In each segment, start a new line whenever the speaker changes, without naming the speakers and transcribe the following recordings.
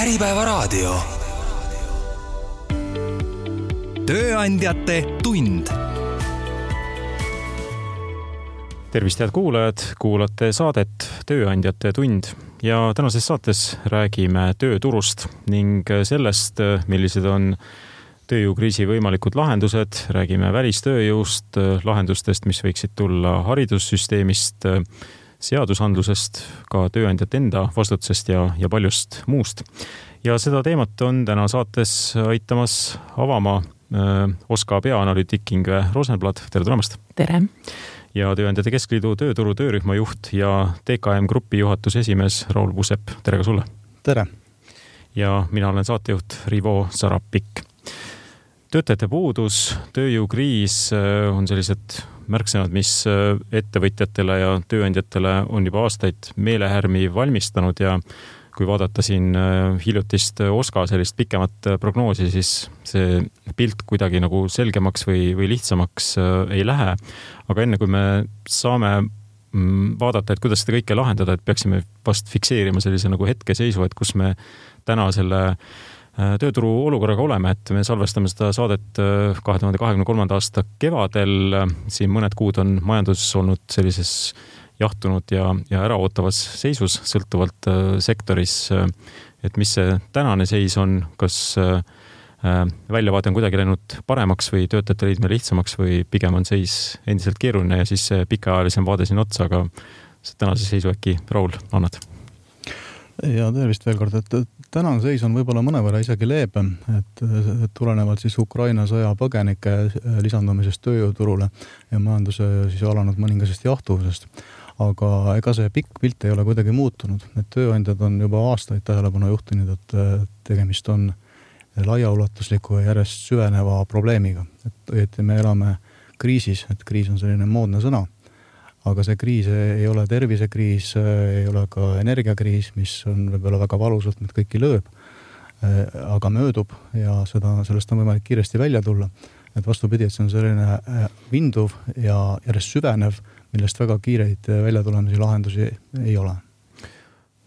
Äripäevaraadio. tööandjate tund. tervist, head kuulajad, kuulate saadet Tööandjate tund ja tänases saates räägime tööturust ning sellest, millised on tööjõukriisi võimalikud lahendused, räägime välistööjõust, lahendustest, mis võiksid tulla haridussüsteemist, seadusandlusest, ka tööandjate enda vastutusest ja, ja paljust muust. ja seda teemat on täna saates aitamas avama äh, OSKA peaanalüütik Inge Rosenblad, tere tulemast!
tere!
ja Tööandjate Keskliidu tööturu töörühma juht ja TKM Grupi juhatuse esimees Raul Puusepp, tere ka sulle!
tere!
ja mina olen saatejuht Rivo Sarapik töötajate puudus, tööjõukriis äh, on sellised märksõnad, mis äh, ettevõtjatele ja tööandjatele on juba aastaid meelehärmi valmistanud ja kui vaadata siin äh, hiljutist OSKA sellist pikemat prognoosi, siis see pilt kuidagi nagu selgemaks või, või lihtsamaks ei lähe. aga enne kui me saame mm, vaadata, et kuidas seda kõike lahendada, et peaksime vast fikseerima sellise nagu hetkeseisu, et kus me täna selle äh, Äh, tööturu olukorraga oleme, et me salvestame seda saadet äh, kahe tuhande kahekümne kolmanda aasta kevadel. siin mõned kuud on majandus olnud sellises jahtunud ja, ja äraootavas seisus, sõltuvalt äh, sektoris. et mis see tänane seis on, kas väljavaade on kuidagi läinud paremaks või töötajate leidmine lihtsamaks või pigem on seis endiselt keeruline ja siis see pikaajalisem vaade siin otsa, aga tänase seisu äkki Raul annad?
ja tervist veel kord, et tänane seis on võib-olla mõnevõrra isegi leebem, et tulenevalt siis Ukraina sõjapõgenike lisandumisest tööjõuturule ja majanduse siis alanud mõningasest jahtuvusest. aga ega see pikk pilt ei ole kuidagi muutunud, et tööandjad on juba aastaid tähelepanu juhtinud, et tegemist on laiaulatusliku ja järjest süveneva probleemiga, et õieti me elame kriisis, et kriis on selline moodne sõna aga see kriis ei ole tervisekriis, ei ole ka energiakriis, mis on võib-olla väga valusalt meid kõiki lööb. aga möödub ja seda, sellest on võimalik kiiresti välja tulla. et vastupidi, et see on selline äh, vinduv ja järjest süvenev, millest väga kiireid väljatulemisi, lahendusi ei ole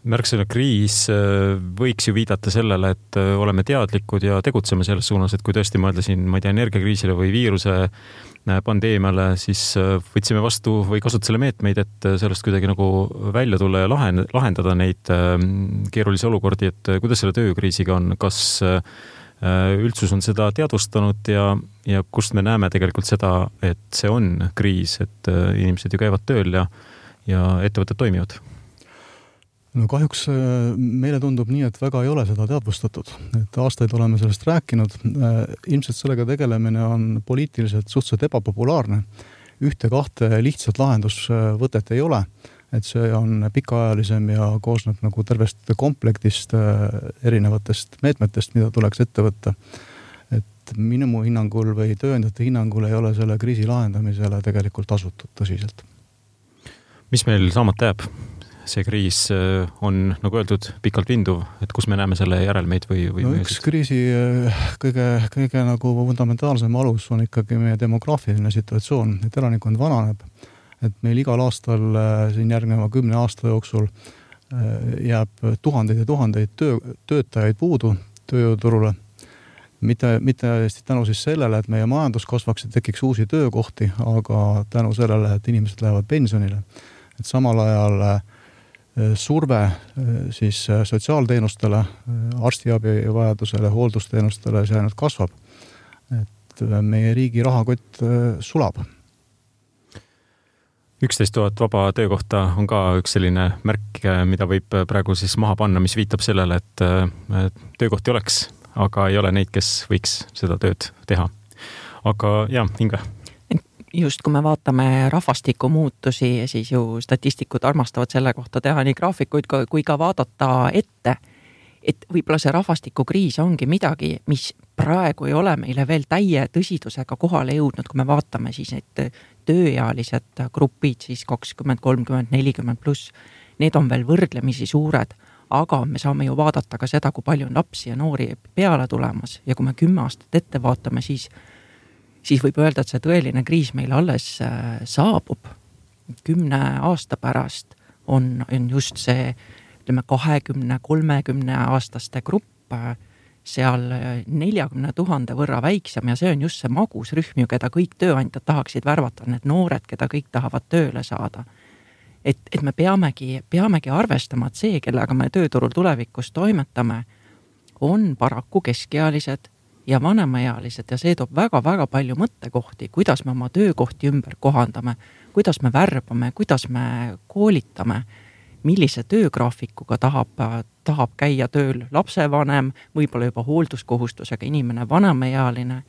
märksõna kriis äh, võiks ju viidata sellele, et äh, oleme teadlikud ja tegutseme selles suunas, et kui tõesti mõelda siin, ma ei tea, energiakriisile või viiruse äh, pandeemiale, siis võtsime vastu või kasutusele meetmeid, et sellest kuidagi nagu välja tulla ja lahen-, lahendada neid keerulisi olukordi, et kuidas selle töökriisiga on, kas üldsus on seda teadvustanud ja, ja kust me näeme tegelikult seda, et see on kriis, et inimesed ju käivad tööl ja, ja ettevõtted toimivad
no kahjuks äh, meile tundub nii, et väga ei ole seda teadvustatud, et aastaid oleme sellest rääkinud. Äh, ilmselt sellega tegelemine on poliitiliselt suhteliselt ebapopulaarne. ühte-kahte lihtsat lahendusvõtet ei ole, et see on pikaajalisem ja koosneb nagu tervest komplektist äh, erinevatest meetmetest, mida tuleks ette võtta. et minu hinnangul või tööandjate hinnangul ei ole selle kriisi lahendamisele tegelikult asutud tõsiselt.
mis meil saamata jääb? See kriis äh, on, nagu öeldud, pikalt vinduv, et kus me näeme selle järelmeid või, või?
no üks kriisi äh, kõige, kõige nagu fundamentaalsem alus on ikkagi meie demograafiline situatsioon, et elanikkond vananeb. et meil igal aastal äh, siin järgneva kümne aasta jooksul jääb tuhandeid ja tuhandeid töö, töötajaid puudu tööjõuturule mitte, mitte tänu siis sellele, et meie majandus kasvaks ja tekiks uusi töökohti, aga tänu sellele, et inimesed lähevad pensionile. et samal ajal äh, Äh, surve äh, siis äh, sotsiaalteenustele, arstiabi vajadusele, hooldusteenustele, see ainult kasvab. et meie riigi rahakott sulab.
üksteist tuhat vaba töökohta on ka üks selline märk, mida võib praegu siis maha panna, mis viitab sellele, et töökohti oleks, aga ei ole neid, kes võiks seda tööd teha. aga jah, Inge
just, kui me vaatame rahvastikumuutusi, siis ju statistikud armastavad selle kohta teha nii graafikuid kui ka vaadata ette. et võib-olla see rahvastikukriis ongi midagi, mis praegu ei ole meile veel täie tõsidusega kohale jõudnud, kui me vaatame siis need tööealised grupid siis kakskümmend, kolmkümmend, nelikümmend pluss. Need on veel võrdlemisi suured, aga me saame ju vaadata ka seda, kui palju on lapsi ja noori peale tulemas ja kui me kümme aastat ette vaatame, siis siis võib öelda, et see tõeline kriis meil alles äh, saabub. kümne aasta pärast on, on just see ütleme, kahekümne, kolmekümne aastaste grupp seal neljakümne tuhande võrra väiksem ja see on just see magusrühm ju, keda kõik tööandjad tahaksid värvata, need noored, keda kõik tahavad tööle saada. et, et me peamegi, peamegi arvestama, et see, kellega me tööturul tulevikus toimetame, on paraku keskealised ja vanemaealised ja see toob väga-väga palju mõttekohti, kuidas me oma töökohti ümber kohandame, kuidas me värbame, kuidas me koolitame millise töögraafikuga tahab, tahab käia tööl lapsevanem, võib-olla juba hoolduskohustusega inimene, vanemaealine.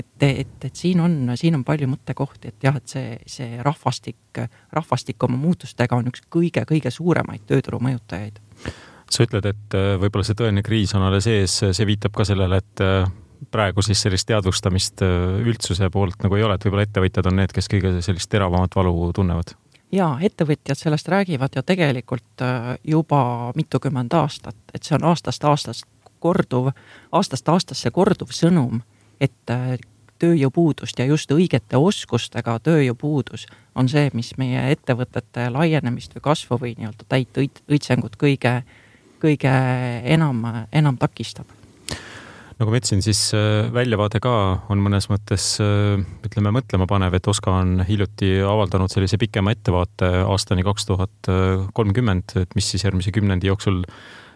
et, et, et siin on, siin on palju mõttekohti, et jah, et see, see rahvastik, rahvastik oma muutustega on üks kõige-kõige suuremaid tööturu mõjutajaid.
sa ütled, et äh, võib-olla see tõeline kriis on alles ees, see viitab ka sellele, et äh, praegu siis sellist teadvustamist äh, üldsuse poolt nagu ei ole, et võib-olla ettevõtjad on need, kes kõige sellist teravamat valu tunnevad?
Jaa, ettevõtjad sellest räägivad ju tegelikult äh, juba mitukümmend aastat, et see on aastast aastast korduv, aastast aastasse korduv sõnum, et äh, tööjõupuudust ja just õigete oskustega tööjõupuudus on see, mis meie ettevõtete laienemist või kasvu või nii-öelda täit õitsengut kõige, kõige enam, enam takistab
nagu ma ütlesin, siis äh, väljavaade ka on mõnes mõttes äh, ütleme mõtlemapanev, et OSKA on hiljuti avaldanud sellise pikema ettevaate aastani kaks tuhat kolmkümmend, et mis siis järgmise kümnendi jooksul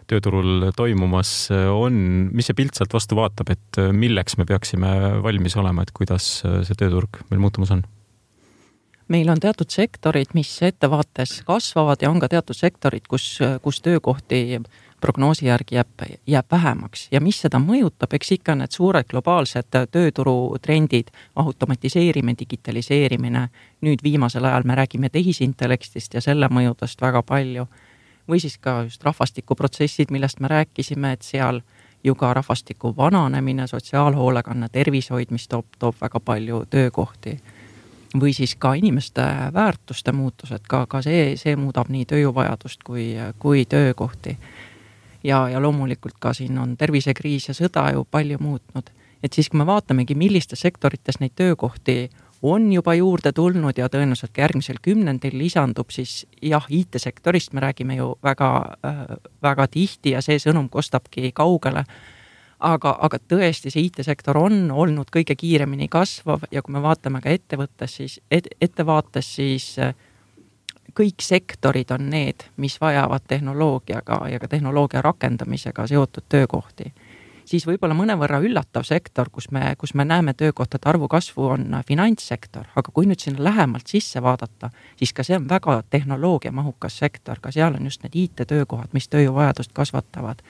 tööturul toimumas on, mis see pilt sealt vastu vaatab, et milleks me peaksime valmis olema, et kuidas see tööturg meil muutumas on?
meil on teatud sektorid, mis ettevaates kasvavad ja on ka teatud sektorid, kus, kus töökohti prognoosi järgi jääb, jääb vähemaks. Ja mis seda mõjutab, eks ikka need suured globaalsed tööturutrendid, automatiseerimine, digitaliseerimine, nüüd viimasel ajal me räägime tehisintellektist ja selle mõjudest väga palju, või siis ka just rahvastikuprotsessid, millest me rääkisime, et seal ju ka rahvastiku vananemine, sotsiaalhoolekanne, tervishoid, mis toob, toob väga palju töökohti. Või siis ka inimeste väärtuste muutused, ka, ka see, see muudab nii tööjõuvajadust kui, kui töökohti ja, ja loomulikult ka siin on tervisekriis ja sõda ju palju muutnud. et siis, kui me vaatamegi, millistes sektorites neid töökohti on juba juurde tulnud ja tõenäoliselt ka järgmisel kümnendil lisandub, siis jah, IT-sektorist me räägime ju väga äh,, väga tihti ja see sõnum kostabki kaugele. aga, aga tõesti, see IT-sektor on olnud kõige kiiremini kasvav ja kui me vaatame ka ettevõttes, siis et, ettevaates, siis äh, kõik sektorid on need, mis vajavad tehnoloogiaga ja ka tehnoloogia rakendamisega seotud töökohti. siis võib-olla mõnevõrra üllatav sektor, kus me, kus me näeme töökohtade arvu kasvu, on finantssektor, aga kui nüüd sinna lähemalt sisse vaadata, siis ka see on väga tehnoloogiamahukas sektor, ka seal on just need IT-töökohad, mis tööjõuvajadust kasvatavad.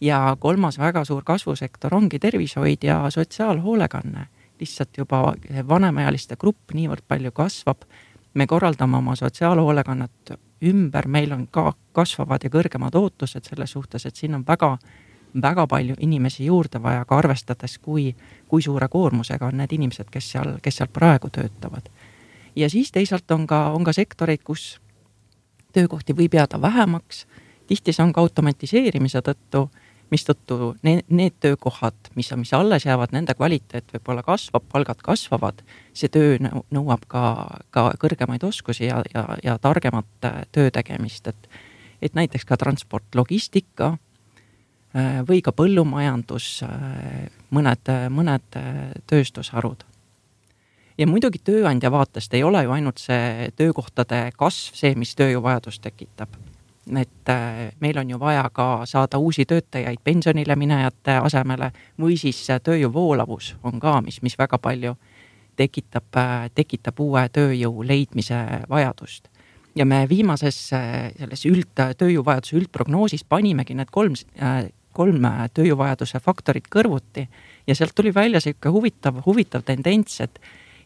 ja kolmas väga suur kasvusektor ongi tervishoid ja sotsiaalhoolekanne lihtsalt juba vanemaealiste grupp niivõrd palju kasvab me korraldame oma sotsiaalhoolekannet ümber, meil on ka kasvavad ja kõrgemad ootused selles suhtes, et siin on väga, väga palju inimesi juurde vaja, ka arvestades, kui, kui suure koormusega on need inimesed, kes seal, kes seal praegu töötavad. ja siis teisalt on ka, on ka sektoreid, kus töökohti võib jääda vähemaks, tihti see on ka automatiseerimise tõttu mistõttu need, need töökohad, mis, mis alles jäävad, nende kvaliteet võib-olla kasvab, palgad kasvavad. see töö nõuab ka, ka kõrgemaid oskusi ja, ja, ja targemat äh, töö tegemist, et, et näiteks ka transport, logistika äh, või ka põllumajandus, äh, mõned, mõned tööstusharud ja muidugi tööandja vaatest ei ole ju ainult see töökohtade kasv see, mis tööjõuvajadust tekitab et äh, meil on ju vaja ka saada uusi töötajaid pensionile minejate asemele või siis tööjõu voolavus on ka, mis, mis väga palju tekitab, äh, tekitab uue tööjõu leidmise vajadust. ja me viimases äh, selles üld, tööjõuvajaduse üldprognoosis panimegi need kolm, kolm tööjõuvajaduse faktorit kõrvuti ja sealt tuli välja sihuke huvitav, huvitav tendents, et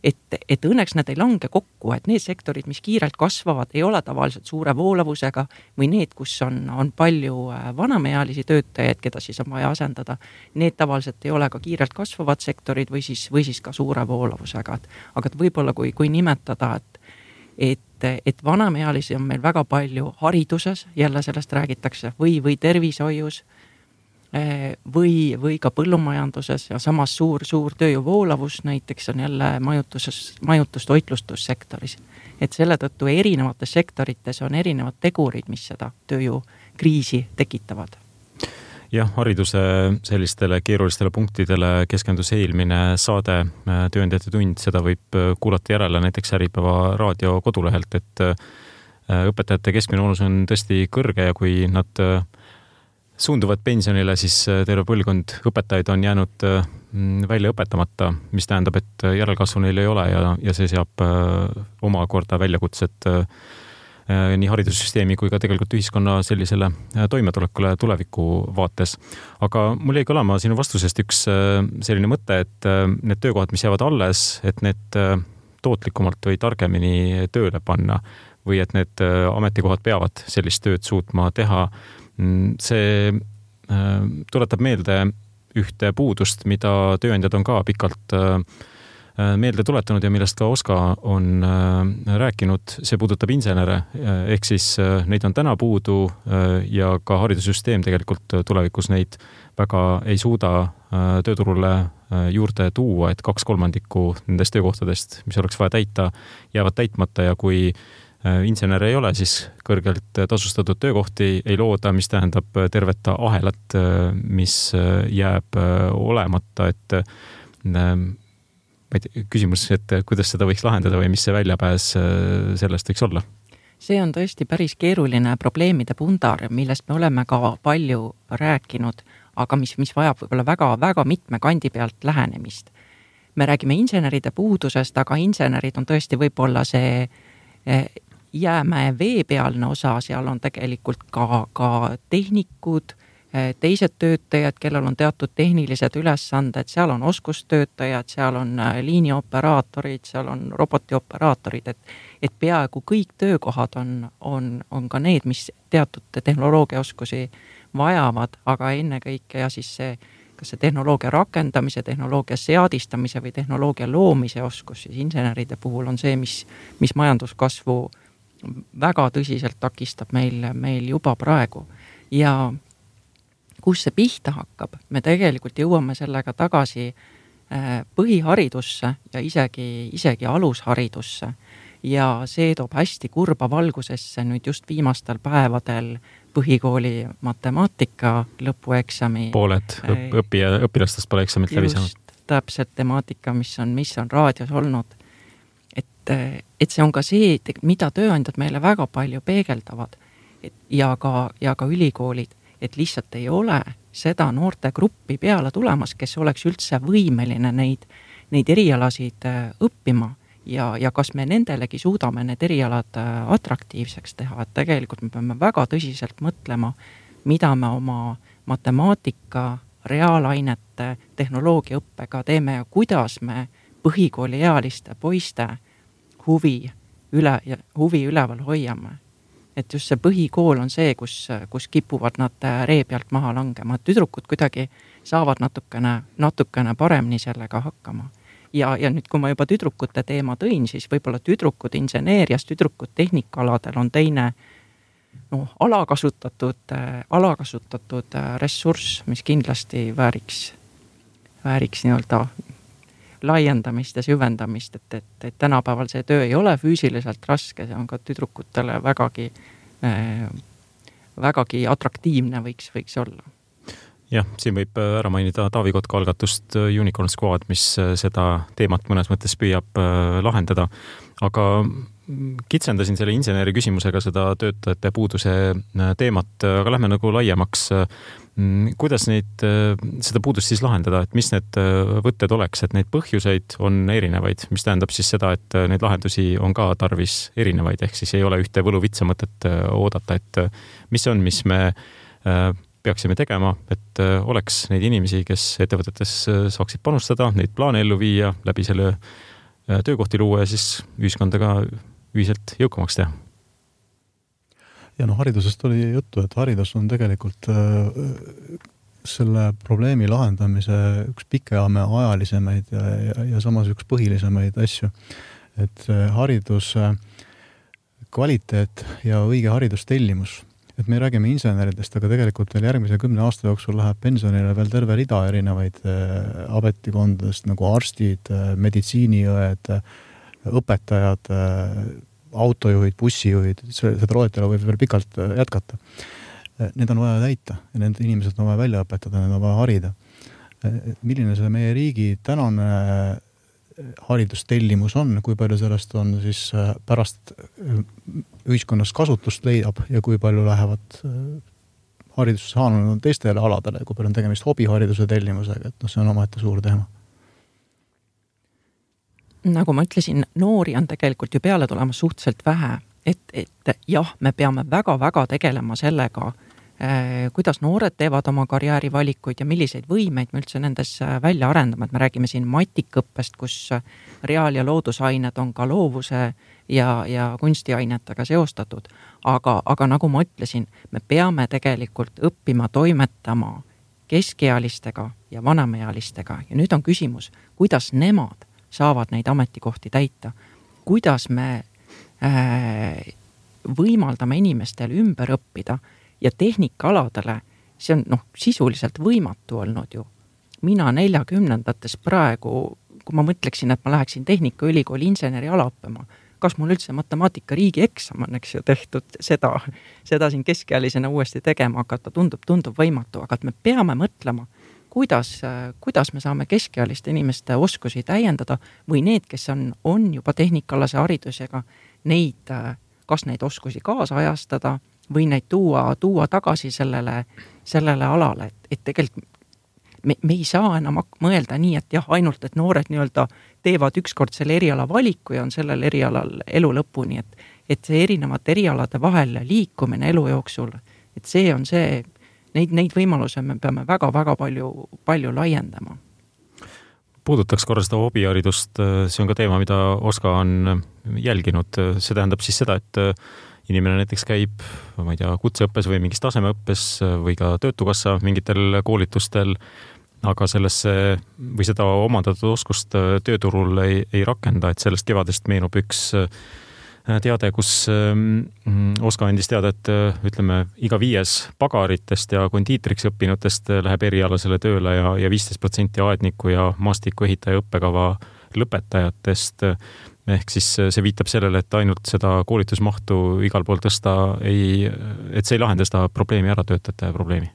et, et õnneks need ei lange kokku, et need sektorid, mis kiirelt kasvavad, ei ole tavaliselt suure voolavusega või need, kus on, on palju äh, vanemaealisi töötajaid, keda siis on vaja asendada. Need tavaliselt ei ole ka kiirelt kasvavad sektorid või siis, või siis ka suure voolavusega, et aga et võib-olla kui, kui nimetada, et et, et vanemaealisi on meil väga palju hariduses, jälle sellest räägitakse, või, või tervishoius või, või ka põllumajanduses ja samas suur, suur tööjõu voolavus näiteks on jälle majutuses, majutus-toitlustussektoris. et selle tõttu erinevates sektorites on erinevad tegurid, mis seda tööjõu kriisi tekitavad
jah, hariduse sellistele keerulistele punktidele keskendus eelmine saade Tööandjate tund, seda võib kuulata järele näiteks Äripäeva raadio kodulehelt, et õpetajate keskmine vanus on tõesti kõrge ja kui nad suunduvad pensionile, siis terve põlvkond õpetajaid on jäänud välja õpetamata, mis tähendab, et järelkasvu neil ei ole ja, ja see seab omakorda väljakutsed Äh, nii haridussüsteemi kui ka tegelikult ühiskonna sellisele äh, toimetulekule tuleviku vaates. aga mul jäi kõlama sinu vastusest üks äh, selline mõte, et need töökohad, mis jäävad alles, et need tootlikumalt või targemini tööle panna või et need ametikohad peavad sellist tööd suutma teha. Mm, see tuletab meelde ühte puudust, mida tööandjad on ka pikalt äh, Äh, meelde tuletanud ja millest ka Oska on äh, rääkinud, see puudutab insenere, äh, ehk siis neid on täna puudu ja ka haridussüsteem tegelikult tulevikus neid väga ei suuda tööturule juurde tuua, et kaks kolmandikku nendest töökohtadest, mis oleks vaja täita, jäävad täitmata ja kui insenere ei ole, siis kõrgelt tasustatud töökohti ei looda, mis tähendab tervet ahelat, mis jääb olemata, et ma ei tea, küsimus, et kuidas seda võiks lahendada või mis see väljapääs äh, sellest võiks olla?
see on tõesti päris keeruline probleemide pundar, millest me oleme ka palju rääkinud, aga mis, mis vajab võib-olla väga-väga mitme kandi pealt lähenemist. me räägime inseneride puudusest, aga insenerid on tõesti võib-olla see jäämäe veepealne osa, seal on tegelikult ka, ka tehnikud Eh, teised töötajad, kellel on teatud tehnilised ülesanded, seal on oskustöötajad, seal on eh, liinioperaatorid, seal on robotioperaatorid, et et peaaegu kõik töökohad on, on, on ka need, mis teatud tehnoloogiaoskusi vajavad, aga ennekõike ja siis see, kas see tehnoloogia rakendamise, tehnoloogia seadistamise või tehnoloogia loomise oskus siis inseneride puhul on see, mis, mis majanduskasvu väga tõsiselt takistab meil, meil juba praegu. ja kus see pihta hakkab, me tegelikult jõuame sellega tagasi äh, põhiharidusse ja isegi, isegi alusharidusse. ja see toob hästi kurba valgusesse nüüd just viimastel päevadel põhikooli matemaatika lõpueksami.
pooled õppija, õpilastest pole eksamit läbi saanud.
täpselt temaatika, mis on, mis on raadios olnud. Et, et see on ka see, mida tööandjad meile väga palju peegeldavad. ja ka, ja ka ülikoolid et lihtsalt ei ole seda noortegruppi peale tulemas, kes oleks üldse võimeline neid, neid erialasid äh, õppima ja, ja kas me nendelegi suudame need erialad äh, atraktiivseks teha, et tegelikult me peame väga tõsiselt mõtlema, mida me oma matemaatika, reaalainete, tehnoloogiaõppega teeme ja kuidas me põhikooliealiste poiste huvi üle, huvi üleval hoiame et just see põhikool on see, kus, kus kipuvad nad ree pealt maha langema, tüdrukud kuidagi saavad natukene, natukene paremini sellega hakkama. ja, ja nüüd, kui ma juba tüdrukute teema tõin, siis võib-olla tüdrukud inseneerias, tüdrukud tehnikaaladel on teine noh, alakasutatud, äh, alakasutatud äh, ressurss, mis kindlasti vääriks, vääriks nii-öelda laiendamist ja süvendamist, et, et, et tänapäeval see töö ei ole füüsiliselt raske, see on ka tüdrukutele vägagi äh,, vägagi atraktiivne võiks, võiks olla
jah, siin võib äh, ära mainida Taavi Kotka algatust äh, Unicorn Squad, mis äh, seda teemat mõnes mõttes püüab lahendada. aga kitsendasin selle inseneri küsimusega seda töötajate puuduse teemat, aga lähme nagu laiemaks. Mm, kuidas neid, äh, seda puudust siis lahendada, et mis need äh, võtted oleks, et neid põhjuseid on erinevaid, mis tähendab siis seda, et äh, neid lahendusi on ka tarvis erinevaid, ehk siis ei ole ühte võluvitsa mõtet oodata, et mis on, mis me peaksime tegema, et oleks neid inimesi, kes ettevõtetes saaksid panustada, neid plaane ellu viia, läbi selle töökohti luua ja siis ühiskonda ka ühiselt jõukamaks teha
ja noh, haridusest oli juttu, et haridus on tegelikult äh, selle probleemi lahendamise üks pikemaajalisemaid ja, ja, ja samas üks põhilisemaid asju. et hariduse kvaliteet ja õige haridustellimus, et me räägime inseneridest, aga tegelikult veel järgmise kümne aasta jooksul läheb pensionile veel terve rida erinevaid äh, ametikondadest nagu arstid, äh, meditsiiniõed, õpetajad autojuhid, bussijuhid, seda loetelu võib veel pikalt äh, jätkata. need on vaja täita ja need inimesed on vaja välja õpetada, need on vaja harida. milline see meie riigi tänane haridustellimus on, kui palju sellest on siis pärast ühiskonnas kasutust leiab ja kui palju lähevad hariduse saanud on teistele aladele, kui palju on tegemist hobihariduse tellimusega, et noh, see on omaette suur teema.
Nagu ma ütlesin, noori on tegelikult ju peale tulemas suhteliselt vähe, et, et jah, me peame väga-väga tegelema sellega äh, kuidas noored teevad oma karjäärivalikuid ja milliseid võimeid me üldse nendes äh, välja arendame, et me räägime siin matikaõppest, kus reaal- ja loodusained on ka loovuse ja, ja kunstiainetega seostatud. aga, aga nagu ma ütlesin, me peame tegelikult õppima toimetama keskealistega ja vanemaealistega. Ja nüüd on küsimus, kuidas nemad saavad neid ametikohti täita. kuidas me äh, võimaldame inimestel ümber õppida ja tehnikaaladele, see on noh, sisuliselt võimatu olnud ju. mina neljakümnendates praegu, kui ma mõtleksin, et ma läheksin Tehnikaülikooli inseneriala õppima kas mul üldse matemaatika riigieksam on, eks ju, tehtud, seda, seda siin keskealisena uuesti tegema hakata, tundub, tundub võimatu, aga et me peame mõtlema, kuidas, kuidas me saame keskealiste inimeste oskusi täiendada või need, kes on, on juba tehnikaalase haridusega, neid, kas neid oskusi kaasajastada või neid tuua, tuua tagasi sellele, sellele alale, et, et tegelikult me, me ei saa enam mõelda nii, et jah, ainult, et noored nii-öelda teevad ükskord selle eriala valiku ja on sellel erialal elu lõpuni, et et see erinevate erialade vahel liikumine elu jooksul, et see on see, neid, neid võimalusi me peame väga-väga palju, palju laiendama.
Puudutaks korra seda hobiharidust, see on ka teema, mida OSKA on jälginud, see tähendab siis seda, et inimene näiteks käib, ma ei tea, kutseõppes või mingis tasemeõppes või ka Töötukassa mingitel koolitustel, aga sellesse või seda omandatud oskust tööturul ei, ei rakenda, et sellest kevadest meenub üks äh, teade, kus mm, OSKA andis teada, et äh, ütleme, iga viies pagaritest ja kondiitriks õppinutest läheb erialasele tööle ja, ja viisteist protsenti aedniku ja maastikuehitaja õppekava lõpetajatest ehk siis äh, see viitab sellele, et ainult seda koolitusmahtu igal pool tõsta ei, et see ei lahenda seda probleemi ära, töötajate probleemi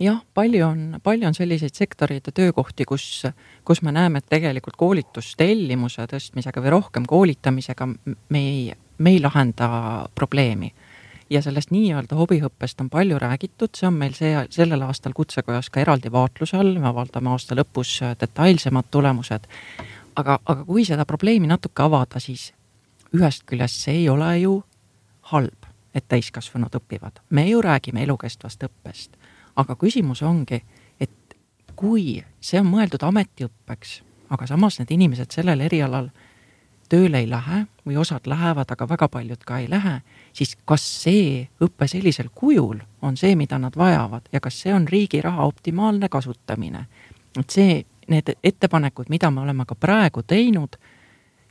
jah, palju on, palju on selliseid sektoreid ja töökohti, kus, kus me näeme, et tegelikult koolitustellimuse tõstmisega või rohkem koolitamisega me ei, me ei lahenda probleemi. ja sellest nii-öelda hobiõppest on palju räägitud, see on meil see, sellel aastal Kutsekojas ka eraldi vaatluse all, me avaldame aasta lõpus detailsemad tulemused aga, aga kui seda probleemi natuke avada, siis ühest küljest see ei ole ju halb, et täiskasvanud õpivad. me ju räägime elukestvast õppest. Aga küsimus ongi, et kui see on mõeldud ametiõppeks, aga samas need inimesed sellel erialal tööle ei lähe või osad lähevad, aga väga paljud ka ei lähe, siis kas see õpe sellisel kujul on see, mida nad vajavad ja kas see on riigi raha optimaalne kasutamine? et see need ettepanekud, mida me oleme ka praegu teinud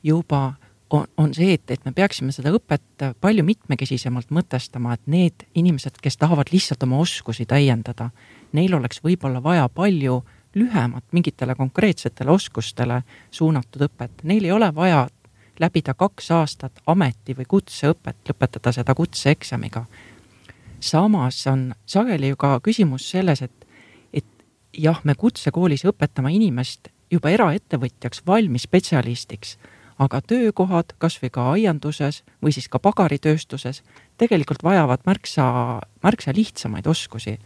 juba, on, on see, et, et me peaksime seda õpet palju mitmekesisemalt mõtestama, et need inimesed, kes tahavad lihtsalt oma oskusi täiendada, neil oleks võib-olla vaja palju lühemat mingitele konkreetsetele oskustele suunatud õpet, neil ei ole vaja läbida kaks aastat ameti või kutseõpet, lõpetada seda kutseeksamiga. samas on sageli ju ka küsimus selles, et jah, me kutsekoolis õpetame inimest juba eraettevõtjaks, valmis spetsialistiks, aga töökohad, kasvõi ka aianduses või siis ka pagaritööstuses, tegelikult vajavad märksa, märksa lihtsamaid oskusi.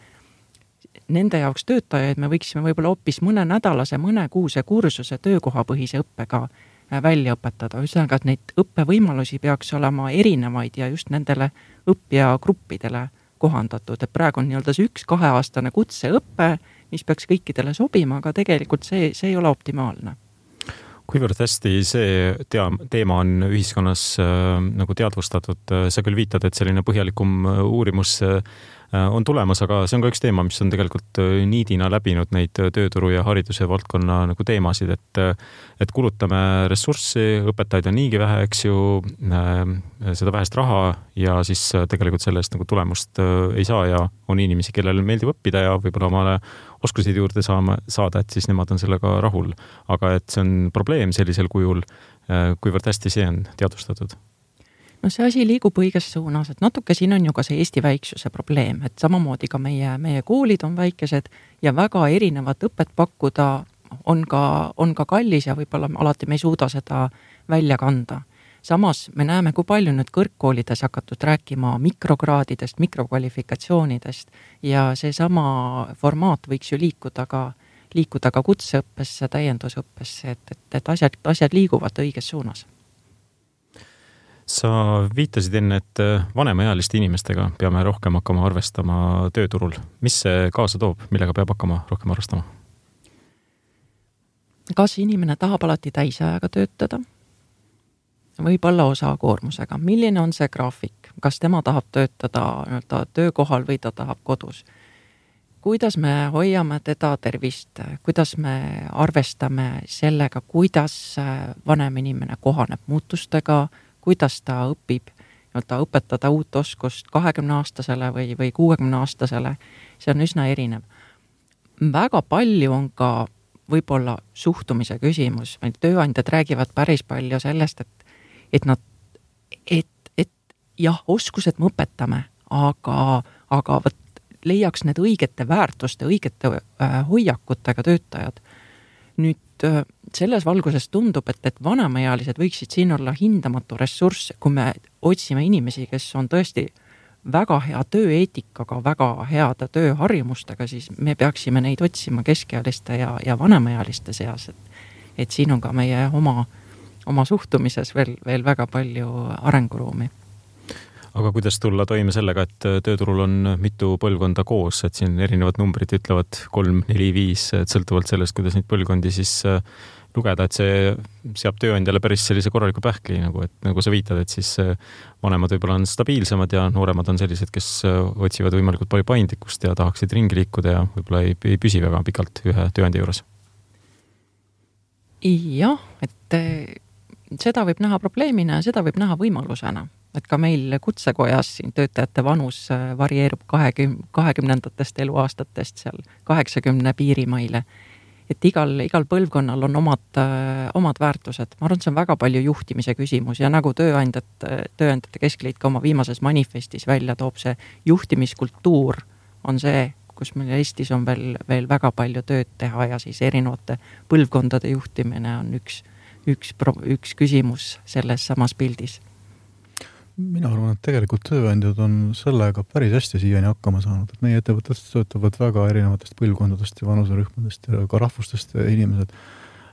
Nende jaoks töötajaid me võiksime võib-olla hoopis mõnenädalase, mõnekuuse kursuse töökohapõhise õppega äh, välja õpetada, ühesõnaga, et neid õppevõimalusi peaks olema erinevaid ja just nendele õppijagruppidele kohandatud, et praegu on nii-öelda see üks kaheaastane kutseõpe mis peaks kõikidele sobima, aga tegelikult see, see ei ole optimaalne
kuivõrd hästi see tea-, teema on ühiskonnas äh, nagu teadvustatud, sa küll viitad, et selline põhjalikum äh, uurimus äh, Äh, on tulemas, aga see on ka üks teema, mis on tegelikult äh, niidina läbinud neid äh, tööturu ja hariduse valdkonna nagu teemasid, et et kulutame ressurssi, õpetajaid on niigi vähe, eks ju, seda vähest raha ja siis tegelikult selle eest nagu tulemust ei saa ja on inimesi, kellel meeldib õppida ja võib-olla omale oskuseid juurde saama, saada, et siis nemad on sellega rahul. aga et see on probleem sellisel kujul, kuivõrd hästi see on teadvustatud
no see asi liigub õiges suunas, et natuke siin on ju ka see Eesti väiksuse probleem, et samamoodi ka meie, meie koolid on väikesed ja väga erinevat õpet pakkuda on ka, on ka kallis ja võib-olla alati me ei suuda seda välja kanda. Samas me näeme, kui palju nüüd kõrgkoolides hakatud rääkima mikrokraadidest, mikrokvalifikatsioonidest ja seesama formaat võiks ju liikuda ka, liikuda ka kutseõppesse, täiendusõppesse, et, et, et asjad, asjad liiguvad õiges suunas
sa viitasid enne, et vanemaealiste inimestega peame rohkem hakkama arvestama tööturul. mis see kaasa toob, millega peab hakkama rohkem arvestama?
kas inimene tahab alati täisajaga töötada? Võib-olla osakoormusega, milline on see graafik, kas tema tahab töötada nii-öelda töökohal või ta tahab kodus? kuidas me hoiame teda tervist, kuidas me arvestame sellega, kuidas vanem inimene kohaneb muutustega, kuidas ta õpib nii-öelda õpetada uut oskust kahekümneaastasele või, või kuuekümneaastasele, see on üsna erinev. väga palju on ka võib-olla suhtumise küsimus, meil tööandjad räägivad päris palju sellest, et, et nad, et, et jah, oskused me õpetame, aga, aga vot leiaks need õigete väärtuste, õigete äh, hoiakutega töötajad. nüüd äh, selles valguses tundub, et, et vanemaealised võiksid siin olla hindamatu ressurss, kui me otsime inimesi, kes on tõesti väga hea tööeetikaga, väga heade tööharjumustega, siis me peaksime neid otsima keskealiste ja, ja vanemaealiste seas, et et siin on ka meie oma, oma suhtumises veel, veel väga palju arenguruumi
aga kuidas tulla toime sellega, et tööturul on mitu põlvkonda koos, et siin erinevad numbrid ütlevad kolm, neli, viis, et sõltuvalt sellest, kuidas neid põlvkondi siis lugeda, et see seab tööandjale päris sellise korraliku pähkli nagu, et nagu sa viitad, et siis äh, vanemad võib-olla on stabiilsemad ja nooremad on sellised, kes äh, otsivad võimalikult palju paindlikkust ja tahaksid ringi liikuda ja võib-olla ei, ei püsi väga pikalt ühe tööandja juures.
jah, et äh, seda võib näha probleemina ja seda võib näha võimalusena, et ka meil Kutsekojas siin töötajate vanus varieerub kahekümne, kahekümnendatest eluaastatest seal kaheksakümne piirimaile et igal, igal põlvkonnal on omad, äh, omad väärtused. ma arvan, et see on väga palju juhtimise küsimus ja nagu tööandjad, Tööandjate Keskliit ka oma viimases manifestis välja toob, see juhtimiskultuur on see, kus meil Eestis on veel, veel väga palju tööd teha ja siis erinevate põlvkondade juhtimine on üks, üks, üks küsimus selles samas pildis
mina arvan, et tegelikult tööandjad on sellega päris hästi siiani hakkama saanud, et meie ettevõttes töötavad väga erinevatest põlvkondadest ja vanuserühmadest ja ka rahvustest inimesed.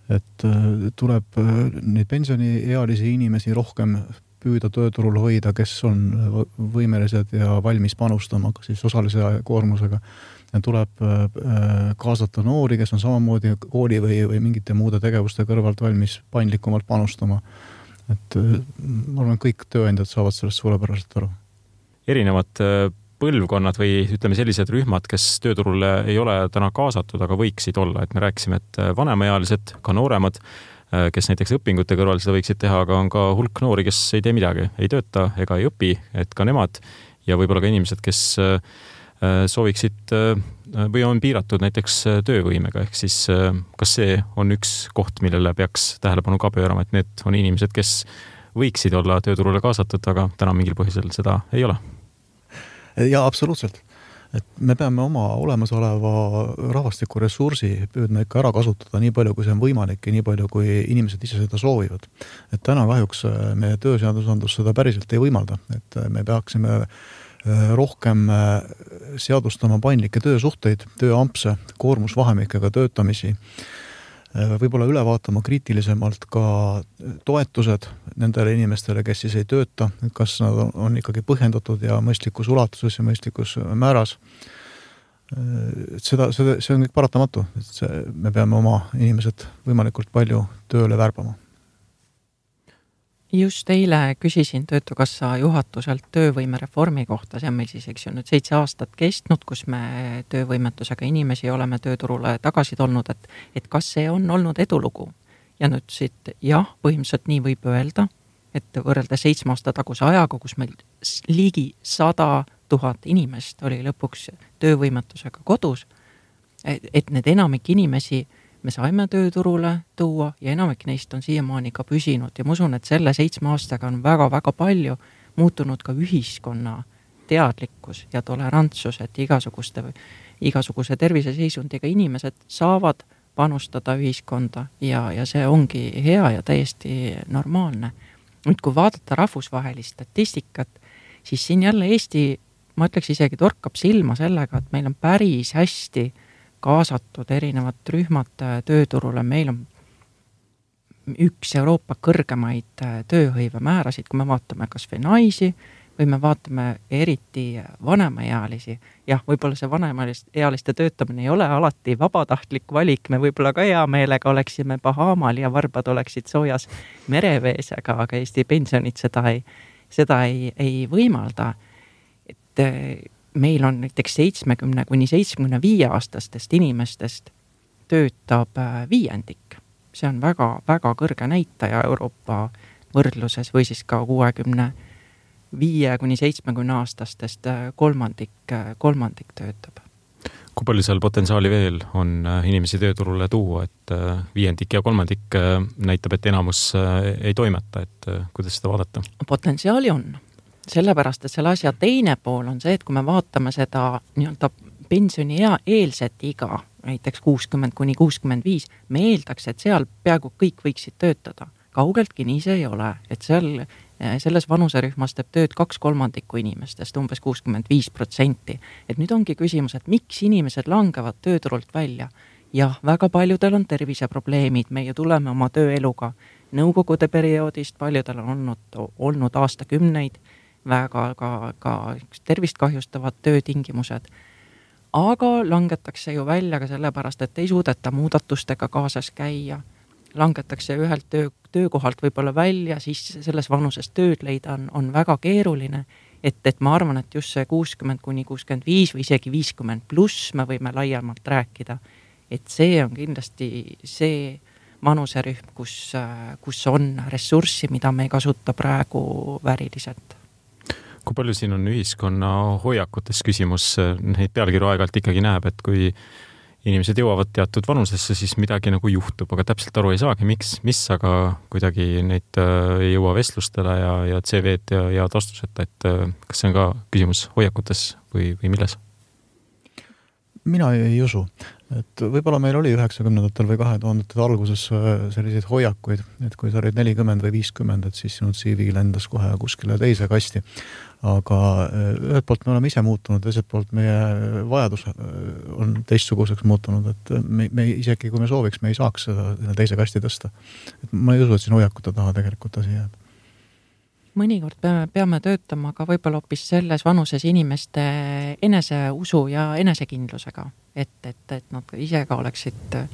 et äh, tuleb äh, neid pensioniealisi inimesi rohkem püüda tööturul hoida, kes on võimelised ja valmis panustama ka siis osalise koormusega. tuleb äh, kaasata noori, kes on samamoodi kooli või, või mingite muude tegevuste kõrvalt valmis paindlikumalt panustama et äh, ma arvan, kõik tööandjad saavad sellest suurepäraselt aru.
erinevad äh, põlvkonnad või ütleme, sellised rühmad, kes tööturule ei ole täna kaasatud, aga võiksid olla, et me rääkisime, et äh, vanemaealised, ka nooremad, kes näiteks õpingute kõrval seda võiksid teha, aga on ka hulk noori, kes ei tee midagi, ei tööta ega ei õpi, et ka nemad ja võib-olla ka inimesed, kes Äh, sooviksid äh, või on piiratud näiteks äh, töövõimega, ehk siis kas see on üks koht, millele peaks tähelepanu ka pöörama, et need on inimesed, kes võiksid olla tööturule kaasatud, aga täna mingil põhjusel seda ei ole?
jaa, absoluutselt. Et me peame oma olemasoleva rahvastikuressursi püüdma ikka ära kasutada nii palju, kui see on võimalik ja nii palju, kui inimesed ise seda soovivad. et täna kahjuks meie tööseadusandlus seda päriselt ei võimalda, et me peaksime Äh, rohkem äh, seadustama paindlikke töösuhteid, tööampse, koormusvahemikega töötamisi, äh, võib-olla üle vaatama kriitilisemalt ka toetused nendele inimestele, kes siis ei tööta, et kas nad on ikkagi põhjendatud ja mõistlikus ulatuses ja mõistlikus määras. et seda, seda, see on kõik paratamatu, et see, me peame oma inimesed võimalikult palju tööle värbama
just eile küsisin Töötukassa juhatuselt töövõimereformi kohta, see on meil siis, eks ju, nüüd seitse aastat kestnud, kus me töövõimetusega inimesi oleme tööturule tagasi tolnud, et, et kas see on olnud edulugu. ja nüüd siit jah, põhimõtteliselt nii võib öelda, et võrreldes seitsme aasta taguse ajaga, kus meil ligi sada tuhat inimest oli lõpuks töövõimetusega kodus, et need enamik inimesi me saime tööturule tuua ja enamik neist on siiamaani ka püsinud ja ma usun, et selle seitsme aastaga on väga-väga palju muutunud ka ühiskonna teadlikkus ja tolerantsus, et igasuguste, igasuguse terviseseisundiga inimesed saavad panustada ühiskonda ja, ja see ongi hea ja täiesti normaalne. nüüd, kui vaadata rahvusvahelist statistikat, siis siin jälle Eesti, ma ütleks isegi torkab silma sellega, et meil on päris hästi kaasatud erinevad rühmad tööturule, meil on üks Euroopa kõrgemaid äh, tööhõivemäärasid, kui me vaatame kas või naisi või me vaatame eriti vanemaealisi. jah, võib-olla see vanemaealiste töötamine ei ole alati vabatahtlik valik, me võib-olla ka hea meelega oleksime Bahamal ja varbad oleksid soojas merevees, aga, aga Eesti pensionid seda ei, seda ei, ei võimalda. et äh, meil on näiteks seitsmekümne kuni seitsmekümne viie aastastest inimestest töötab äh, viiendik see on väga-väga kõrge näitaja Euroopa võrdluses või siis ka kuuekümne viie kuni seitsmekümne aastastest äh, kolmandik, äh, kolmandik töötab.
kui palju seal potentsiaali veel on inimesi tööturule tuua, et viiendik ja kolmandik näitab, et enamus ei toimeta, et kuidas seda vaadata?
potentsiaali on, sellepärast et selle asja teine pool on see, et kui me vaatame seda nii-öelda pensioniea eelset iga, näiteks kuuskümmend kuni kuuskümmend viis, me eeldaks, et seal peaaegu kõik võiksid töötada. kaugeltki nii see ei ole, et seal, eh, selles vanuserühmas teeb tööd kaks kolmandikku inimestest, umbes kuuskümmend viis protsenti. et nüüd ongi küsimus, et miks inimesed langevad tööturult välja. jah, väga paljudel on terviseprobleemid, me ju tuleme oma tööeluga nõukogude perioodist, paljudel on olnud, olnud aastakümneid väga ka, ka tervist kahjustavad töötingimused aga langetakse ju välja ka sellepärast, et ei suudeta muudatustega kaasas käia. langetakse ühelt töö, töökohalt võib-olla välja, siis selles vanuses tööd leida on, on väga keeruline. et, et ma arvan, et just see kuuskümmend kuni kuuskümmend viis või isegi viiskümmend pluss, me võime laiemalt rääkida, et see on kindlasti see vanuserühm, kus, kus on ressurssi, mida me ei kasuta praegu vääriliselt
kui palju siin on ühiskonna hoiakutes küsimus, neid pealkirju aeg-ajalt ikkagi näeb, et kui inimesed jõuavad teatud vanusesse, siis midagi nagu juhtub, aga täpselt aru ei saagi, miks, mis, aga kuidagi neid äh, ei jõua vestlustele ja, ja CV-d ja, ja tastuseta, et äh, kas see on ka küsimus hoiakutes või, või milles?
Mina ei usu, et võib-olla meil oli üheksakümnendatel või kahe tuhandete alguses äh, selliseid hoiakuid, et kui sa olid nelikümmend või viiskümmend, et siis sinu CV lendas kohe kuskile teise kasti. Aga äh, ühelt poolt me oleme ise muutunud, teiselt poolt meie vajadus äh, on teistsuguseks muutunud, et me, me isegi kui me sooviks, me ei saaks seda teise kasti tõsta. et ma ei usu, et siin hoiakute taha tegelikult asi jääb
mõnikord peame, peame töötama ka võib-olla hoopis selles vanuses inimeste eneseusu ja enesekindlusega, et, et, et nad ise ka oleksid äh,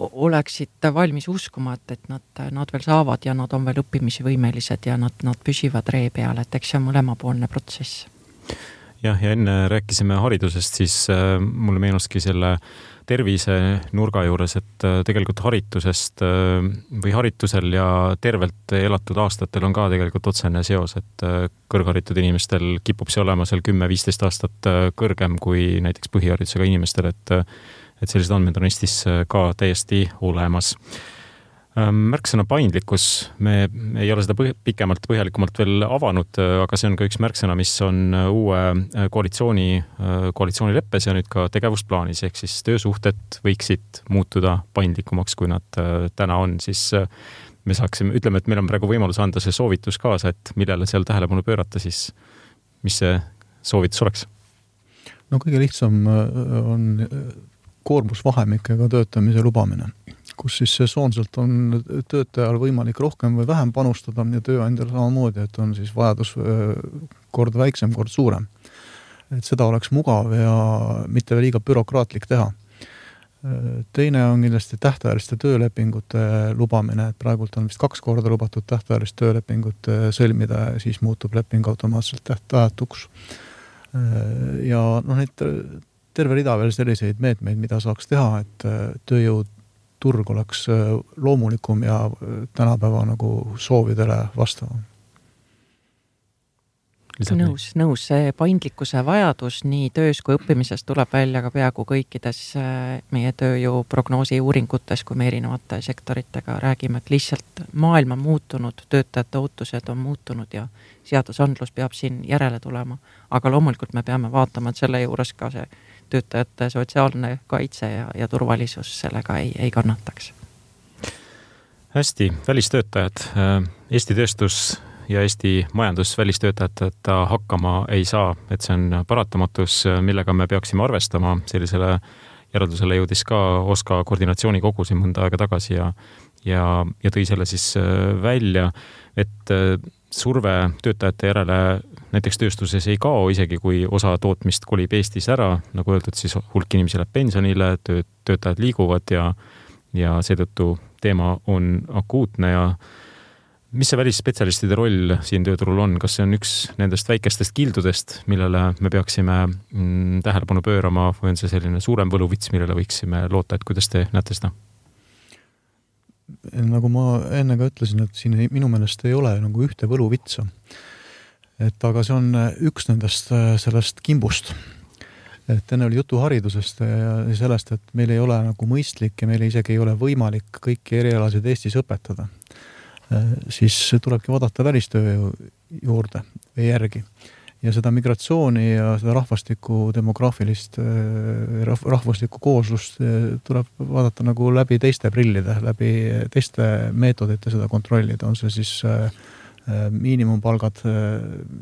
oleksid valmis uskuma, et, et nad, nad veel saavad ja nad on veel õppimisvõimelised ja nad, nad püsivad ree peal, et eks see on mõlemapoolne protsess.
jah, ja enne rääkisime haridusest, siis äh, mulle meenuski selle tervise nurga juures, et äh, tegelikult haritusest äh, või haritusel ja tervelt elatud aastatel on ka tegelikult otsene seos, et äh, kõrgharitud inimestel kipub see olema seal kümme-viisteist aastat kõrgem kui näiteks põhiharidusega inimestel, et et sellised andmed on Eestis ka täiesti olemas. Ähm, märksõna paindlikkus, me ei ole seda põh pikemalt, põhjalikumalt veel avanud, äh, aga see on ka üks märksõna, mis on äh, uue koalitsiooni, koalitsioonileppes ja nüüd ka tegevusplaanis, ehk siis töösuhted võiksid muutuda paindlikumaks, kui nad täna on, siis me saaksime, ütleme, et meil on praegu võimalus anda see soovitus kaasa, et millele seal tähelepanu pöörata, siis mis see soovitus oleks?
no kõige lihtsam on koormusvahemikega töötamise lubamine, kus siis sesoonselt on töötajal võimalik rohkem või vähem panustada ja tööandjal samamoodi, et on siis vajadus kord väiksem, kord suurem. et seda oleks mugav ja mitte liiga bürokraatlik teha. teine on kindlasti tähtajaliste töölepingute lubamine, et praegult on vist kaks korda lubatud tähtajalist töölepingut sõlmida ja siis muutub leping automaatselt tähtajatuks. ja noh, neid terve rida veel selliseid meetmeid, mida saaks teha, et äh, tööjõuturg oleks äh, loomulikum ja äh, tänapäeva nagu soovidele vastavam.
nõus, nõus, see paindlikkuse vajadus nii töös kui õppimises tuleb välja ka peaaegu kõikides äh, meie tööjõuprognoosi uuringutes, kui me erinevate sektoritega räägime, et lihtsalt maailm on muutunud, töötajate ootused on muutunud ja seadusandlus peab siin järele tulema. aga loomulikult me peame vaatama, et selle juures ka see töötajate sotsiaalne kaitse ja, ja turvalisus sellega ei, ei kannataks.
hästi, välistöötajad, Eesti tööstus ja Eesti majandus välistöötajateta hakkama ei saa, et see on paratamatus, millega me peaksime arvestama, sellisele järeldusele jõudis ka OSKA koordinatsioonikogu siin mõnda aega tagasi ja ja, ja tõi selle siis välja, et surve töötajate järele näiteks tööstuses ei kao, isegi kui osa tootmist kolib Eestis ära, nagu öeldud, siis hulk inimesi läheb pensionile, töö, töötajad liiguvad ja ja seetõttu teema on akuutne ja mis see välisspetsialistide roll siin tööturul on, kas see on üks nendest väikestest kildudest, millele me peaksime mm, tähelepanu pöörama või on see selline suurem võluvits, millele võiksime loota, et kuidas te näete seda?
nagu ma enne ka ütlesin, et siin ei, minu meelest ei ole nagu ühte võluvitsa. Et aga see on üks nendest sellest kimbust. et enne oli juttu haridusest ja sellest, et meil ei ole nagu mõistlik ja meil isegi ei ole võimalik kõiki erialasid Eestis õpetada Äh, siis tulebki vaadata välistööjõu juurde või järgi. ja seda migratsiooni ja seda rahvastiku demograafilist äh, rahv, rahvuslikku kooslust äh, tuleb vaadata nagu läbi teiste prillide, läbi teiste meetodite seda kontrollida, on see siis miinimumpalgad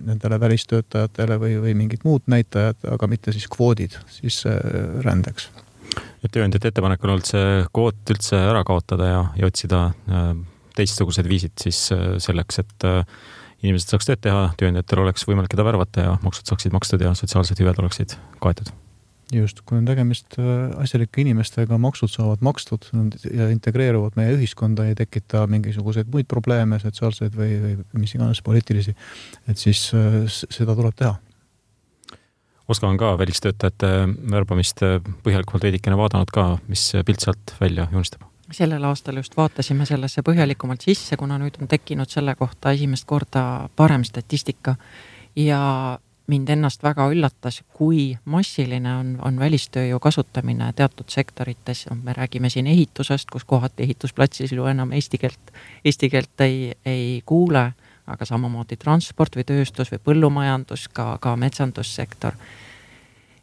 nendele välistöötajatele või, või mingid muud näitajad, aga mitte siis kvoodid sisserändeks.
et tööandjate ettepanek on olnud see kvoot üldse ära kaotada ja, ja otsida teistsugused viisid siis äh, selleks, et äh, inimesed saaks tööd teha, tööandjatel oleks võimalik keda värvata ja maksud saaksid makstud ja sotsiaalsed hüved oleksid kaetud.
Just, kui on tegemist äh, asjalike inimestega, maksud saavad makstud ja integreeruvad meie ühiskonda, ei tekita mingisuguseid muid probleeme, sotsiaalseid või, või mis iganes poliitilisi, et siis seda tuleb teha
Oska on ka välistöötajate värbamist põhjalikumalt veidikene vaadanud ka, mis pilt sealt välja joonistab?
sellel aastal just vaatasime sellesse põhjalikumalt sisse, kuna nüüd on tekkinud selle kohta esimest korda parem statistika ja mind ennast väga üllatas, kui massiline on, on välistööjõu kasutamine teatud sektorites, me räägime siin ehitusest, kus kohati ehitusplatsil ju enam eesti keelt, eesti keelt ei, ei kuule, aga samamoodi transport või tööstus või põllumajandus, ka, ka metsandussektor.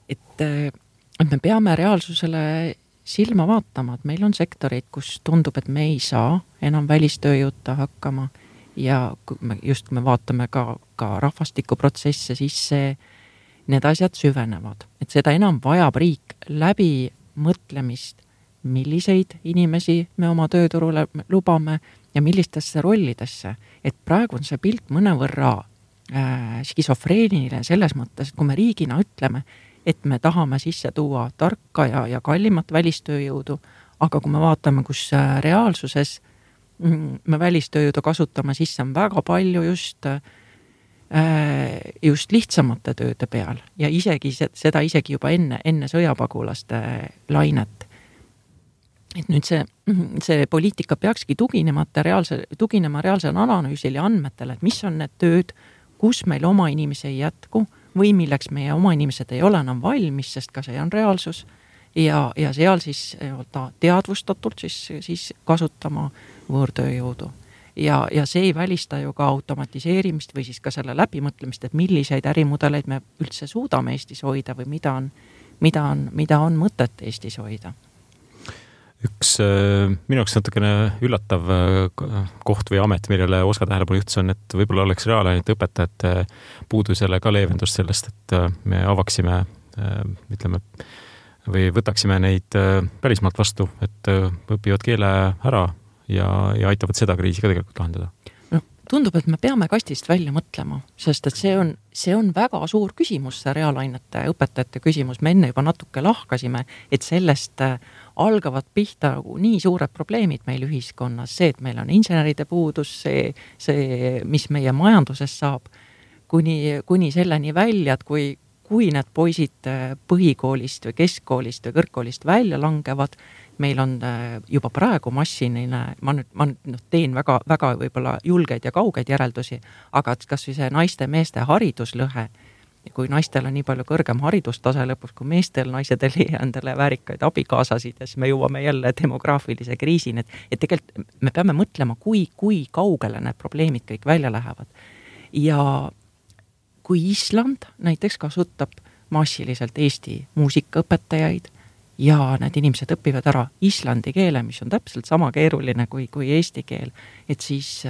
et, et me peame reaalsusele silma vaatama, et meil on sektoreid, kus tundub, et me ei saa enam välistööjõuta hakkama ja kui me just, kui me vaatame ka, ka rahvastikuprotsesse, siis see, need asjad süvenevad, et seda enam vajab riik läbimõtlemist, milliseid inimesi me oma tööturule lubame ja millistesse rollidesse, et praegu on see pilt mõnevõrra äh, skisofreeniline selles mõttes, et kui me riigina ütleme, et me tahame sisse tuua tarka ja, ja kallimat välistööjõudu, aga kui me vaatame, kus äh, reaalsuses mm, me välistööjõudu kasutame, siis see on väga palju just äh, just lihtsamate tööde peal ja isegi seda isegi juba enne, enne sõjapagulaste lainet. et nüüd see, see poliitika peakski tuginema reaalse, tuginema reaalsele analüüsile ja andmetele, et mis on need tööd, kus meil oma inimesi ei jätku või milleks meie oma inimesed ei ole enam valmis, sest ka see on reaalsus. ja, ja seal siis nii-öelda teadvustatult siis, siis kasutama võõrtööjõudu. ja, ja see ei välista ju ka automatiseerimist või siis ka selle läbimõtlemist, et milliseid ärimudeleid me üldse suudame Eestis hoida või mida on, mida on, mida on mõtet Eestis hoida
üks äh, minu jaoks natukene üllatav äh, koht või amet, millele Oskar tähelepanu juhtis, on, et võib-olla oleks reaalainete õpetajate puudusele ka leevendust sellest, et äh, me avaksime, ütleme, või võtaksime neid välismaalt vastu, et õpivad keele ära ja, ja aitavad seda kriisi ka tegelikult lahendada.
Tundub, et me peame kastist välja mõtlema, sest et see on, see on väga suur küsimus, see reaalainete õpetajate küsimus, me enne juba natuke lahkasime, et sellest äh, algavad pihta nagu nii suured probleemid meil ühiskonnas, see, et meil on inseneride puudus, see, see, mis meie majandusest saab, kuni, kuni selleni välja, et kui kui need poisid põhikoolist või keskkoolist või kõrgkoolist välja langevad, meil on juba praegu massiline, ma nüüd, ma nüüd noh, teen väga, väga võib-olla julgeid ja kaugeid järeldusi, aga kas või see naiste-meeste hariduslõhe kui naistel on nii palju kõrgem haridustase lõpuks kui meestel, naised ei leia endale väärikaid abikaasasid ja siis me jõuame jälle demograafilise kriisini, et, et tegelikult me peame mõtlema, kui, kui kaugele need probleemid kõik välja lähevad. ja kui Island näiteks kasutab massiliselt Eesti muusikaõpetajaid ja need inimesed õpivad ära islandi keele, mis on täpselt sama keeruline kui, kui eesti keel, et siis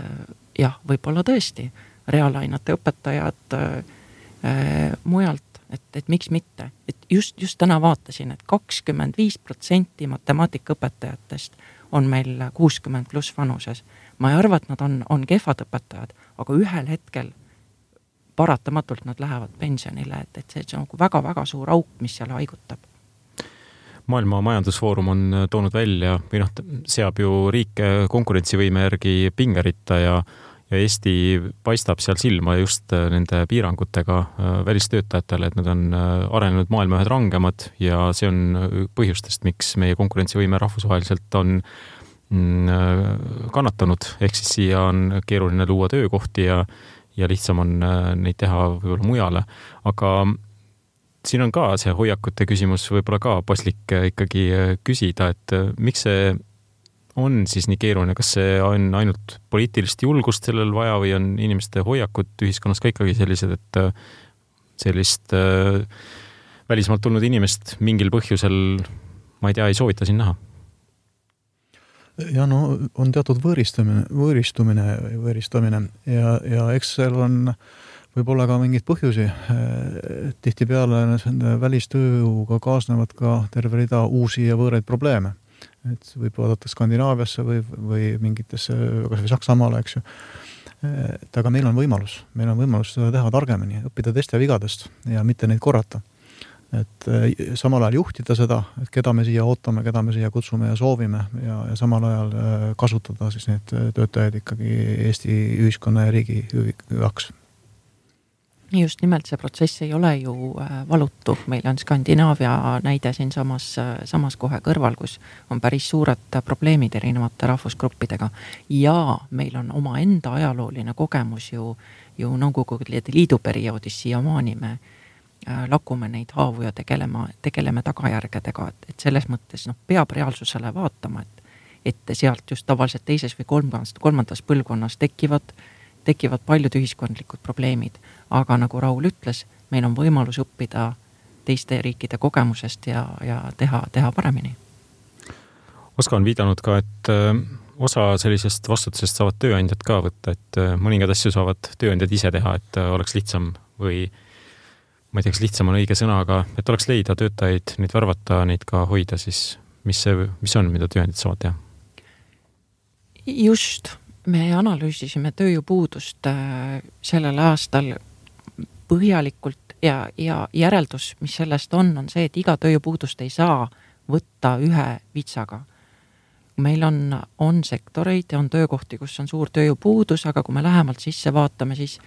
jah, võib-olla tõesti reaalainete õpetajad äh, Äh, mujalt, et, et miks mitte, et just, just täna vaatasin et, et kakskümmend viis protsenti matemaatikaõpetajatest on meil kuuskümmend pluss vanuses. ma ei arva, et nad on, on kehvad õpetajad, aga ühel hetkel paratamatult nad lähevad pensionile, et, et see, see on nagu väga-väga suur auk, mis seal haigutab
maailma Majandusfoorum on toonud välja või noh, seab ju riike konkurentsivõime järgi pingeritta ja ja Eesti paistab seal silma just äh, nende piirangutega äh, välistöötajatele, et nad on äh, arenenud maailma ühed rangemad ja see on põhjustest, miks meie konkurentsivõime rahvusvaheliselt on mm, kannatanud, ehk siis siia on keeruline luua töökohti ja, ja lihtsam on neid teha võib-olla mujale, aga siin on ka see hoiakute küsimus võib-olla ka paslik ikkagi küsida, et miks see on siis nii keeruline, kas see on ainult poliitilist julgust sellel vaja või on inimeste hoiakud ühiskonnas ka ikkagi sellised, et äh, sellist äh, välismaalt tulnud inimest mingil põhjusel, ma ei tea, ei soovita siin näha?
ja no on teatud võõristumine, võõristumine, võõristamine ja, ja eks seal on võib-olla ka mingeid põhjusi. tihtipeale nende välistööjõuga kaasnevad ka terve rida uusi ja võõraid probleeme et võib vaadata Skandinaaviasse või, või mingitesse, kas või Saksamaale, eks ju. et aga meil on võimalus, meil on võimalus seda teha targemini, õppida teiste vigadest ja mitte neid korrata. et eh, samal ajal juhtida seda, et keda me siia ootame, keda me siia kutsume ja soovime ja, ja samal ajal kasutada siis neid töötajaid ikkagi Eesti ühiskonna ja riigi hüvaks
just nimelt see protsess ei ole ju äh, valutu, meil on Skandinaavia näide siinsamas, äh, samas kohe kõrval, kus on päris suured probleemid erinevate rahvusgruppidega. ja meil on omaenda ajalooline kogemus ju, ju Nõukogude Liidu perioodis siiamaani me äh, lakume neid haavu ja tegelema, tegeleme tagajärgedega, et, et selles mõttes noh, peab reaalsusele vaatama, et et sealt just tavaliselt teises või kolmandas, kolmandas põlvkonnas tekivad tekivad paljud ühiskondlikud probleemid. Aga nagu Raul ütles, meil on võimalus õppida teiste riikide kogemusest ja, ja teha, teha paremini.
Oska on viidanud ka, et äh, osa sellisest vastutusest saavad tööandjad ka võtta, et äh, mõningaid asju saavad tööandjad ise teha, et äh, oleks lihtsam või ma ei tea, kas lihtsam on õige sõna, aga et oleks leida töötajaid, neid värvata, neid ka hoida, siis mis see, mis on, mida tööandjad saavad teha?
just me analüüsisime tööjõupuudust sellel aastal põhjalikult ja, ja järeldus, mis sellest on, on see, et iga tööjõupuudust ei saa võtta ühe vitsaga. meil on, on sektoreid ja on töökohti, kus on suur tööjõupuudus, aga kui me lähemalt sisse vaatame, siis,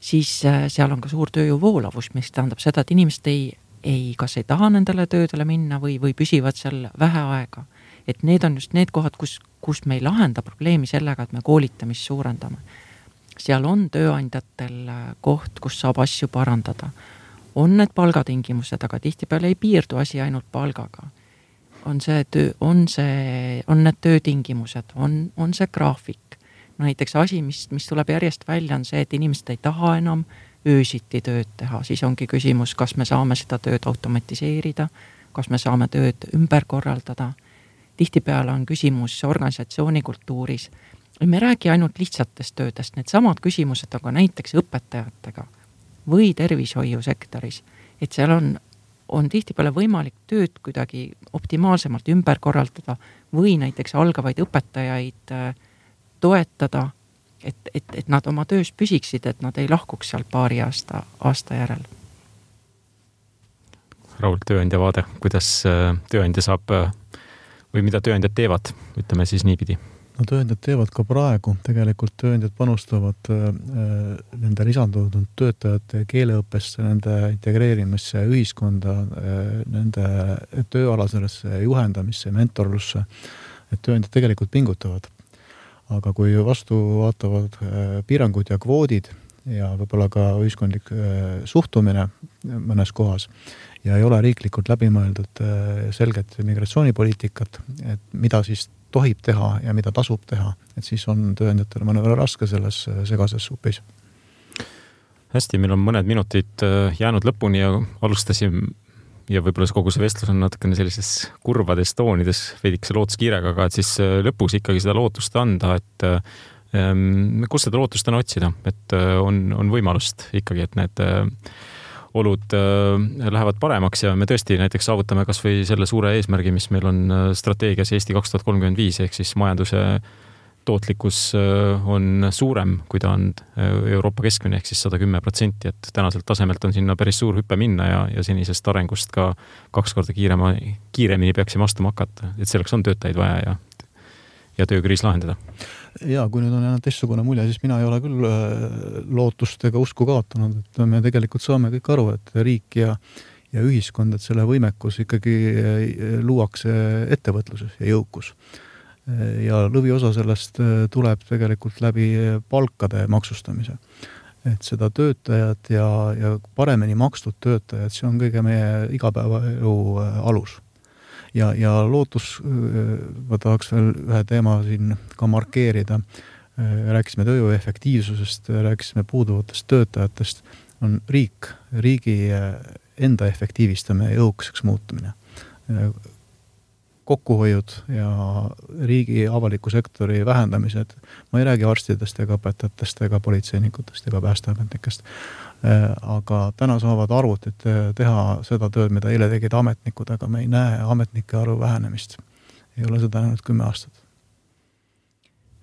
siis äh, seal on ka suur tööjõu voolavus, mis tähendab seda, et inimesed ei, ei, kas ei taha nendele töödele minna või, või püsivad seal vähe aega. et need on just need kohad, kus, kus me ei lahenda probleemi sellega, et me koolitamist suurendame. Seal on tööandjatel äh, koht, kus saab asju parandada. on need palgatingimused, aga tihtipeale ei piirdu asi ainult palgaga. on see töö, on see, on need töötingimused, on, on see graafik. näiteks asi, mis, mis tuleb järjest välja, on see, et inimesed ei taha enam öösiti tööd teha, siis ongi küsimus, kas me saame seda tööd automatiseerida, kas me saame tööd ümber korraldada tihtipeale on küsimus organisatsiooni kultuuris. Me ei räägi ainult lihtsatest töödest, needsamad küsimused ka näiteks õpetajatega või tervishoiusektoris, et seal on, on tihtipeale võimalik tööd kuidagi optimaalsemalt ümber korraldada või näiteks algavaid õpetajaid äh, toetada, et, et, et nad oma töös püsiksid, et nad ei lahkuks sealt paari aasta, aasta järel.
Raul, tööandja vaade, kuidas äh, tööandja saab äh, või mida tööandjad teevad, ütleme siis niipidi?
No tööandjad teevad ka praegu, tegelikult tööandjad panustavad äh, nende lisandunud töötajate keeleõppesse, nende integreerimisse ühiskonda äh,, nende tööalasesse juhendamisse, mentorlusse. et tööandjad tegelikult pingutavad. aga kui vastu vaatavad äh, piirangud ja kvoodid ja võib-olla ka ühiskondlik äh, suhtumine mõnes kohas ja ei ole riiklikult läbi mõeldud äh, selget migratsioonipoliitikat, et mida siis tohib teha ja mida tasub teha, et siis on tööandjatel mõnevõrra raske selles äh, segases supis.
hästi, meil on mõned minutid äh, jäänud lõpuni ja alustasime ja võib-olla kogu see vestlus on natukene sellises kurvades toonides, veidikese lootuskiirega, aga et siis äh, lõpus ikkagi seda lootust anda, et ähm, kus seda lootust on otsida, et on, on võimalust ikkagi, et need olud äh, lähevad paremaks ja me tõesti näiteks saavutame kasvõi selle suure eesmärgi, mis meil on äh, strateegias Eesti kaks tuhat kolmkümmend viis ehk siis majanduse tootlikkus äh, on suurem, kui ta on Euroopa keskmine ehk siis sada kümme protsenti, et tänaselt tasemelt on sinna päris suur hüpe minna ja, ja senisest arengust ka kaks korda kiirema, kiiremini peaksime astuma hakata, et selleks on töötajaid vaja ja, ja töökriis lahendada
ja kui nüüd on jäänud teistsugune mulje, siis mina ei ole küll äh, lootust ega usku kaotanud, et me tegelikult saame kõik aru, et riik ja ja ühiskond, et selle võimekus ikkagi äh, luuakse ettevõtluses ja jõukus. ja lõviosa sellest äh, tuleb tegelikult läbi palkade maksustamise. et seda töötajat ja, ja paremini makstud töötajat, see on kõige meie igapäevaelu alus ja, ja lootus, ma tahaks veel ühe teema siin ka markeerida. rääkisime tööjõu efektiivsusest, rääkisime puuduvatest töötajatest, on riik, riigi enda efektiivistamine ja jõukaseks muutumine. kokkuhoiud ja riigi avaliku sektori vähendamised, ma ei räägi arstidest ega õpetajatest ega politseinikutest ega päästeametnikest aga täna saavad arvutid äh, teha seda tööd, mida eile tegid ametnikud, aga me ei näe ametnike arvu vähenemist. ei ole seda näinud kümme aastat.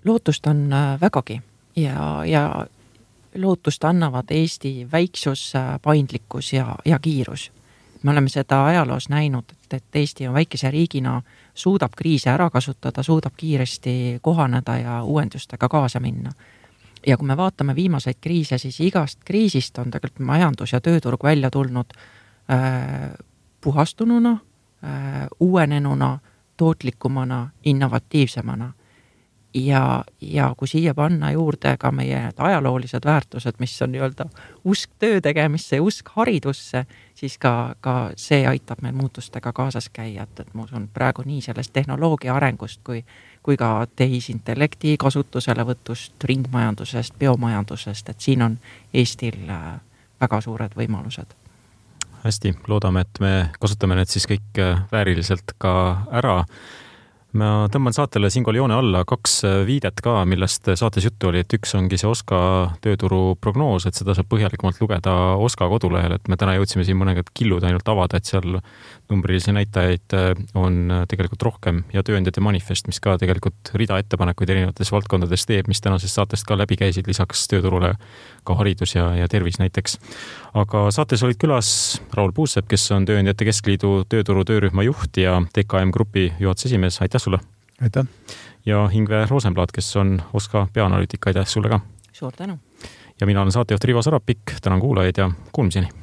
lootust on äh, vägagi ja, ja lootust annavad Eesti väiksus, paindlikkus ja, ja kiirus. me oleme seda ajaloos näinud, et, et Eesti on väikese riigina, suudab kriise ära kasutada, suudab kiiresti kohaneda ja uuendustega kaasa minna ja kui me vaatame viimaseid kriise, siis igast kriisist on tegelikult majandus ja tööturg välja tulnud äh, puhastununa äh,, uuenenuna, tootlikumana, innovatiivsemana. ja, ja kui siia panna juurde ka meie need ajaloolised väärtused, mis on nii-öelda usk töö tegemisse ja usk haridusse, siis ka, ka see aitab meil muutustega kaasas käia, et, et ma usun praegu nii sellest tehnoloogia arengust kui kui ka tehisintellekti kasutuselevõtust, ringmajandusest, biomajandusest, et siin on Eestil äh, väga suured võimalused.
hästi, loodame, et me kasutame need siis kõik äh, vääriliselt ka ära ma tõmban saatele siinkohal joone alla kaks äh, viidet ka, millest saates juttu oli, et üks ongi see OSKA tööturu prognoos, et seda saab põhjalikumalt lugeda OSKA kodulehel, et me täna jõudsime siin mõningad killud ainult avada, et seal numbrilisi näitajaid äh, on äh, tegelikult rohkem ja tööandjate manifest, mis ka tegelikult rida ettepanekuid erinevates valdkondades teeb, mis tänasest saatest ka läbi käisid, lisaks tööturule ka haridus ja, ja tervis näiteks. Aga saates olid külas Raul Puusepp, kes on Tööandjate Keskliidu tööturu töörühma juht ja TKM Grupi juhatuse esimees, aitäh sulle!
aitäh!
ja Ingve Rosenblatt, kes on OSKA peaanalüütik, aitäh sulle ka!
suur tänu!
ja mina olen saatejuht Rivo Sarapik, tänan kuulajaid ja kuulmiseni!